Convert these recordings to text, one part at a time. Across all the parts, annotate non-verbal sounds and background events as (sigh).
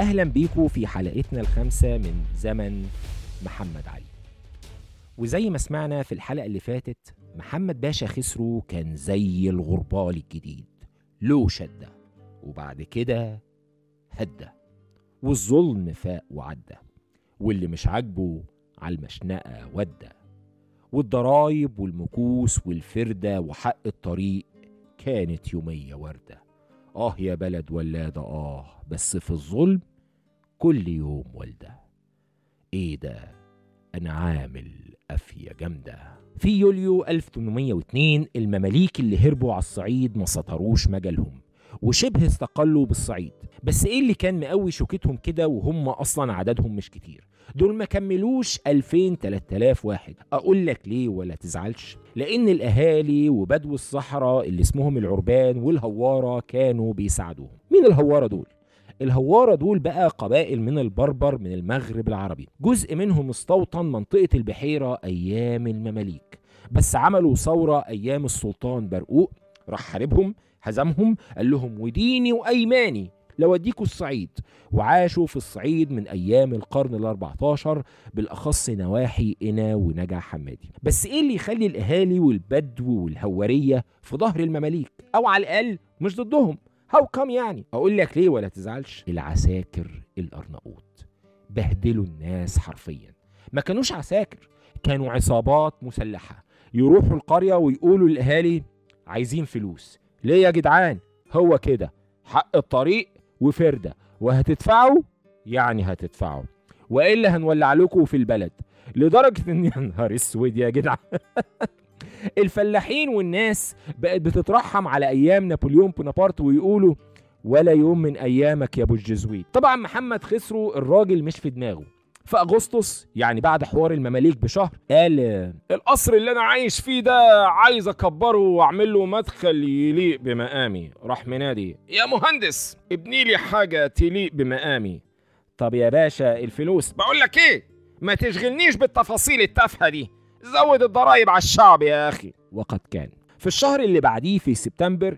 أهلا بيكم في حلقتنا الخامسة من زمن محمد علي. وزي ما سمعنا في الحلقة اللي فاتت محمد باشا خسرو كان زي الغربال الجديد. له شدة وبعد كده هدى والظلم فاق وعدى واللي مش عاجبه على المشنقة ودى والضرايب والمكوس والفردة وحق الطريق كانت يومية وردة. آه يا بلد ولادة آه بس في الظلم كل يوم والدة إيه ده؟ أنا عامل قافية جامدة. في يوليو 1802 المماليك اللي هربوا على الصعيد ما سطروش مجالهم وشبه استقلوا بالصعيد. بس إيه اللي كان مقوي شوكتهم كده وهم أصلا عددهم مش كتير؟ دول ما كملوش 2000 3000 واحد. أقول لك ليه ولا تزعلش؟ لأن الأهالي وبدو الصحراء اللي اسمهم العربان والهوارة كانوا بيساعدوهم. مين الهوارة دول؟ الهوارة دول بقى قبائل من البربر من المغرب العربي. جزء منهم استوطن منطقة البحيرة أيام المماليك بس عملوا ثورة أيام السلطان برقوق راح حاربهم هزمهم قال لهم وديني وأيماني لو اديكوا الصعيد. وعاشوا في الصعيد من أيام القرن ال14 بالأخص نواحي قنا ونجع حمادي. بس إيه اللي يخلي الأهالي والبدو والهوارية في ظهر المماليك؟ أو على الأقل مش ضدهم. هاو كم يعني? أقول لك ليه ولا تزعلش. العساكر الأرناؤوط بهدلوا الناس حرفيا. ما كانوش عساكر كانوا عصابات مسلحة. يروحوا القرية ويقولوا للأهالي عايزين فلوس. ليه يا جدعان؟ هو كده. حق الطريق وفردة. وهتدفعوا؟ يعني هتدفعوا. وإلا هنولع لكم في البلد. لدرجة ان (laughs) يا نهار أسود يا جدع (laughs) الفلاحين والناس بقت بتترحم على أيام نابليون بونابرت ويقولوا ولا يوم من أيامك يا أبو الجزويت. طبعا محمد خسرو الراجل مش في دماغه. في أغسطس يعني بعد حوار المماليك بشهر قال القصر اللي أنا عايش فيه ده عايز أكبره وأعمل له مدخل يليق بمقامي. راح منادي يا مهندس ابني لي حاجة تليق بمقامي. طب يا باشا الفلوس بقول لك إيه؟ ما تشغلنيش بالتفاصيل التافهة دي. زود الضرايب على الشعب يا أخي. وقد كان. في الشهر اللي بعديه في سبتمبر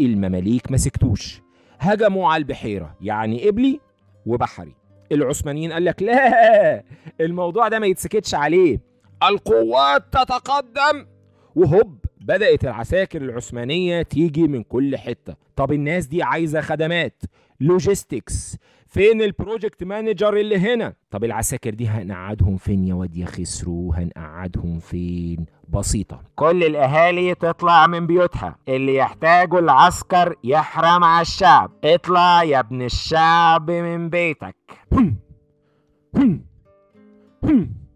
المماليك ما سكتوش هجموا على البحيرة يعني قبلي وبحري. العثمانيين قال لك لا الموضوع ده ما يتسكتش عليه. القوات تتقدم. وهوب بدأت العساكر العثمانية تيجي من كل حتة. طب الناس دي عايزة خدمات logistics فين ال project manager اللي هنا؟ طب العساكر دي هنقعدهم فين يا واد يا خسرو؟ هنقعدهم فين؟ بسيطة. كل الأهالي تطلع من بيوتها. اللي يحتاجوا العسكر يحرم على الشعب. اطلع يا ابن الشعب من بيتك.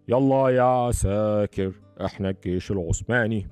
يلا يا عساكر إحنا الجيش العثماني.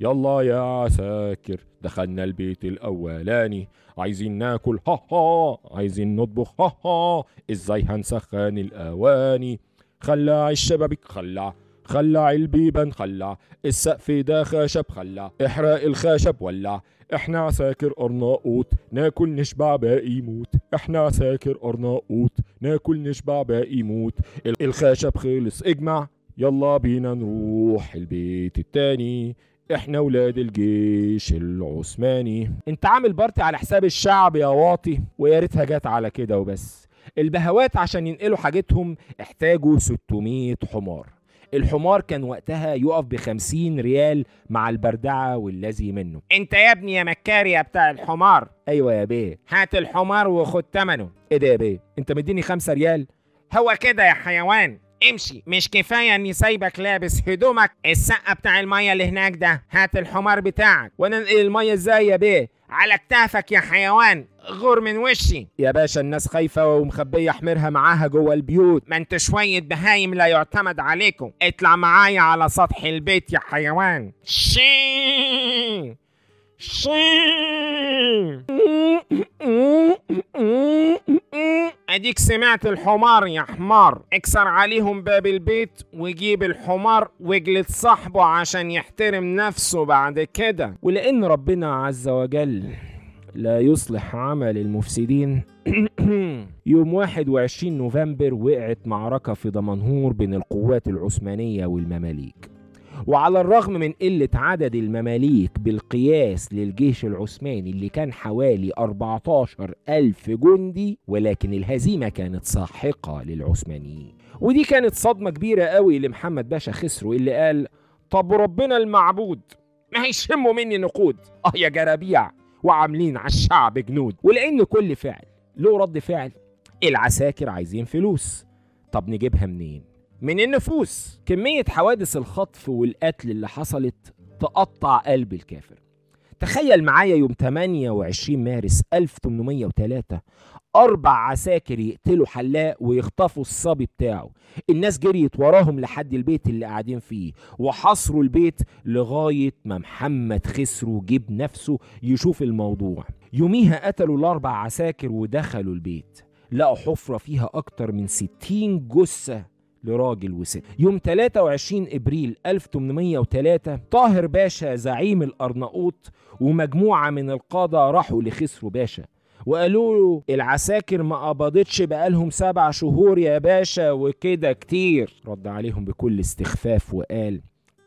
يلا يا عساكر دخلنا البيت الأولاني. عايزين ناكل ها ها. عايزين نطبخ ها ها. إزاي هنسخن الأواني؟ خلع الشبابيك خلع. خلع البيبان خلع. السقف ده خشب خلع. احرق الخشب ولع. إحنا عساكر ارناؤوط ناكل نشبع باقي يموت إحنا عساكر ارناؤوط ناكل نشبع باقي يموت الخشب خلص اجمع. يلا بينا نروح البيت التاني. إحنا ولاد الجيش العثماني. انت عامل بارتي على حساب الشعب يا واطي ويا ريتها جت على كده وبس. البهوات عشان ينقلوا حاجتهم احتاجوا 600 حمار. الحمار كان وقتها يقف بخمسين ريال مع البردعة والذي منه. انت يا ابني يا مكاري يا بتاع الحمار. أيوه يا بيه. هات الحمار وخد تمنه. إيه ده يا بيه؟ انت مديني خمسة ريال؟ هو كده يا حيوان. امشي. مش كفاية اني سايبك لابس هدومك. السقه بتاع المية اللي هناك ده هات الحمار بتاعك. وأنا انقل المية إزاي يا بيه؟ على كتافك يا حيوان. غور من وشي. يا باشا الناس خايفة ومخبية حميرها معاها جوه البيوت. ما أنتوا شوية بهايم لا يعتمد عليكم. اطلع معايا على سطح البيت يا حيوان. شي أديك سمعت الحمار يا حمار. اكسر عليهم باب البيت وجيب الحمار واجلد صاحبه عشان يحترم نفسه بعد كده. ولأن ربنا عز وجل لا يصلح عمل المفسدين. (clears throat) يوم 21 نوفمبر وقعت معركة في دمنهور بين القوات العثمانية والمماليك. وعلى الرغم من قلة عدد المماليك بالقياس للجيش العثماني اللي كان حوالي 14 ألف جندي ولكن الهزيمة كانت ساحقة للعثمانيين. ودي كانت صدمة كبيرة قوي لمحمد باشا خسرو اللي قال طب ربنا المعبود ما هيشموا مني نقود. آه يا جرابيع وعاملين على الشعب جنود. ولأن كل فعل له رد فعل العساكر عايزين فلوس. طب نجيبها منين؟ من النفوس. كمية حوادث الخطف والقتل اللي حصلت تقطع قلب الكافر. تخيل معايا يوم 28 مارس 1803 أربع عساكر يقتلوا حلاق ويخطفوا الصبي بتاعه. الناس جريت وراهم لحد البيت اللي قاعدين فيه وحصروا البيت لغاية ما محمد خسرو جيب نفسه يشوف الموضوع. يوميها قتلوا الأربع عساكر ودخلوا البيت. لقوا حفرة فيها أكتر من 60 جثة لراجل وست. يوم 23 إبريل 1803 طاهر باشا زعيم الأرناؤوط ومجموعة من القادة راحوا لخسرو باشا. وقالوا له العساكر ما قبضتش بقالهم سبع شهور يا باشا وكده كتير. رد عليهم بكل استخفاف وقال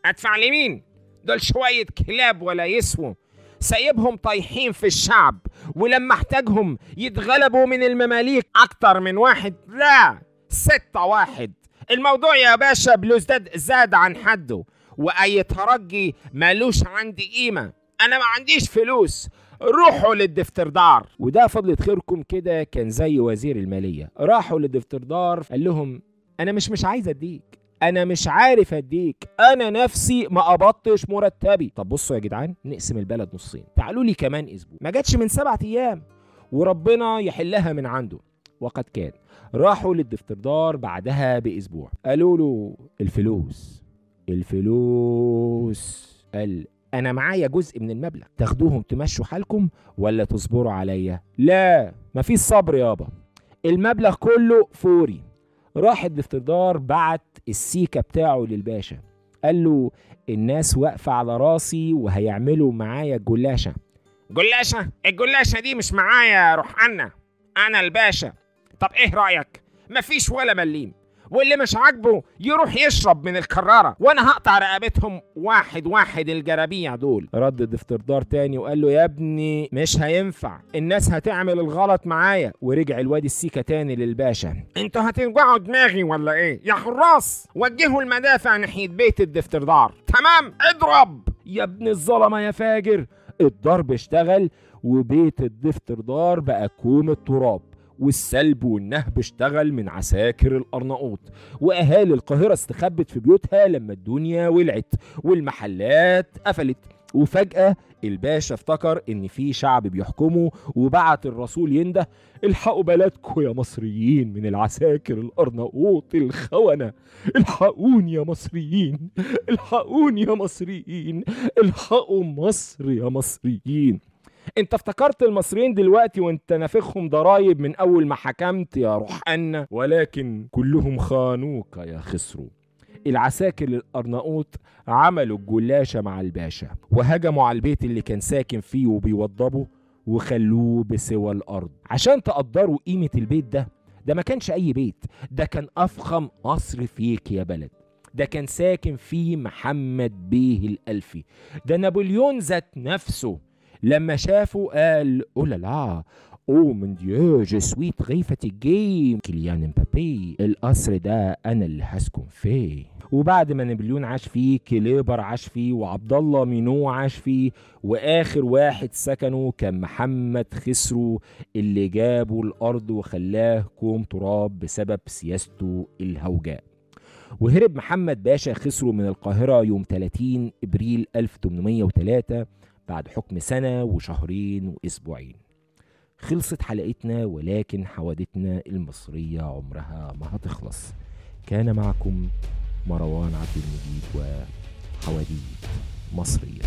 أدفع لمين؟ دول شوية كلاب ولا يسووا سايبهم طايحين في الشعب ولما احتاجهم يتغلبوا من المماليك أكتر من واحد. لا ستة واحد. الموضوع يا باشا بلوزداد زاد عن حده وأي ترجي مالوش عندي قيمة. أنا ما عنديش فلوس. روحوا للدفتردار. وده فضلة خيركم كده كان زي وزير المالية. راحوا للدفتردار قال لهم أنا مش مش عايز أديك. أنا مش عارف أديك. أنا نفسي ما قبضتش مرتبي. طب بصوا يا جدعان نقسم البلد نصين. تعالوا لي كمان أسبوع. ما جاتش من سبعة أيام وربنا يحلها من عنده. وقد كان. راحوا للدفتردار بعدها بأسبوع. قالوا له الفلوس الفلوس. قال أنا معايا جزء من المبلغ. تاخدوهم تمشوا حالكم ولا تصبروا عليا؟ لا مفيش صبر يابا المبلغ كله فوري. راح الدفتردار بعت السيكة بتاعه للباشا. قال له الناس واقفة على راسي وهيعملوا معايا جلاشة. جلاشة؟ الجلاشة دي مش معايا روح عنا أنا الباشا. طب إيه رأيك؟ مفيش ولا مليم. واللي مش عاجبه يروح يشرب من الكرارة وأنا هقطع رقبتهم واحد واحد الجرابيع دول. رد الدفتردار تاني وقال له يا ابني مش هينفع. الناس هتعمل الغلط معايا. ورجع الواد السيكة تاني للباشا. أنتوا هتوجعوا دماغي ولا إيه؟ يا حراس! وجهوا المدافع ناحية بيت الدفتردار تمام؟ اضرب! يا ابن الظلمة يا فاجر! الضرب اشتغل وبيت الدفتردار بقى كوم التراب. والسلب والنهب اشتغل من عساكر الأرناؤوط وأهالي القاهرة استخبت في بيوتها لما الدنيا ولعت والمحلات قفلت. وفجأة الباشا افتكر إن في شعب بيحكمه وبعت الرسول ينده الحقوا بلدكم يا مصريين من العساكر الأرناؤوط الخونة الحقوني يا مصريين الحقوني يا مصريين الحقوا مصر يا مصريين. انت افتكرت المصريين دلوقتي وانت نافخهم ضرايب من اول ما حكمت يا (laughs) روحنا ولكن كلهم خانوك يا خسرو. العساكر الأرناؤوط عملوا الجلاشة مع الباشا وهجموا على البيت اللي كان ساكن فيه وبيوضبه وخلوه بسوى الأرض. عشان تقدروا قيمة البيت ده ده ما كانش أي بيت ده كان أفخم قصر فيك يا بلد. ده كان ساكن فيه محمد بيه الألفي. ده نابليون ذات نفسه لما شافه قال oh là là oh mon Dieu je suis très fatigué كيليان امبابي القصر ده أنا اللي هسكن فيه. وبعد ما نابليون عاش فيه كليبر عاش فيه وعبد الله مينو عاش فيه وآخر واحد سكنه كان محمد خسرو اللي جابه الأرض وخلاه كوم تراب بسبب سياسته الهوجاء. وهرب محمد باشا خسرو من القاهرة يوم 30 إبريل 1803 بعد حكم سنة وشهرين وأسبوعين. خلصت حلقتنا ولكن حوادثنا المصرية عمرها ما هتخلص. كان معكم مروان عبد المجيد وحواديت مصرية.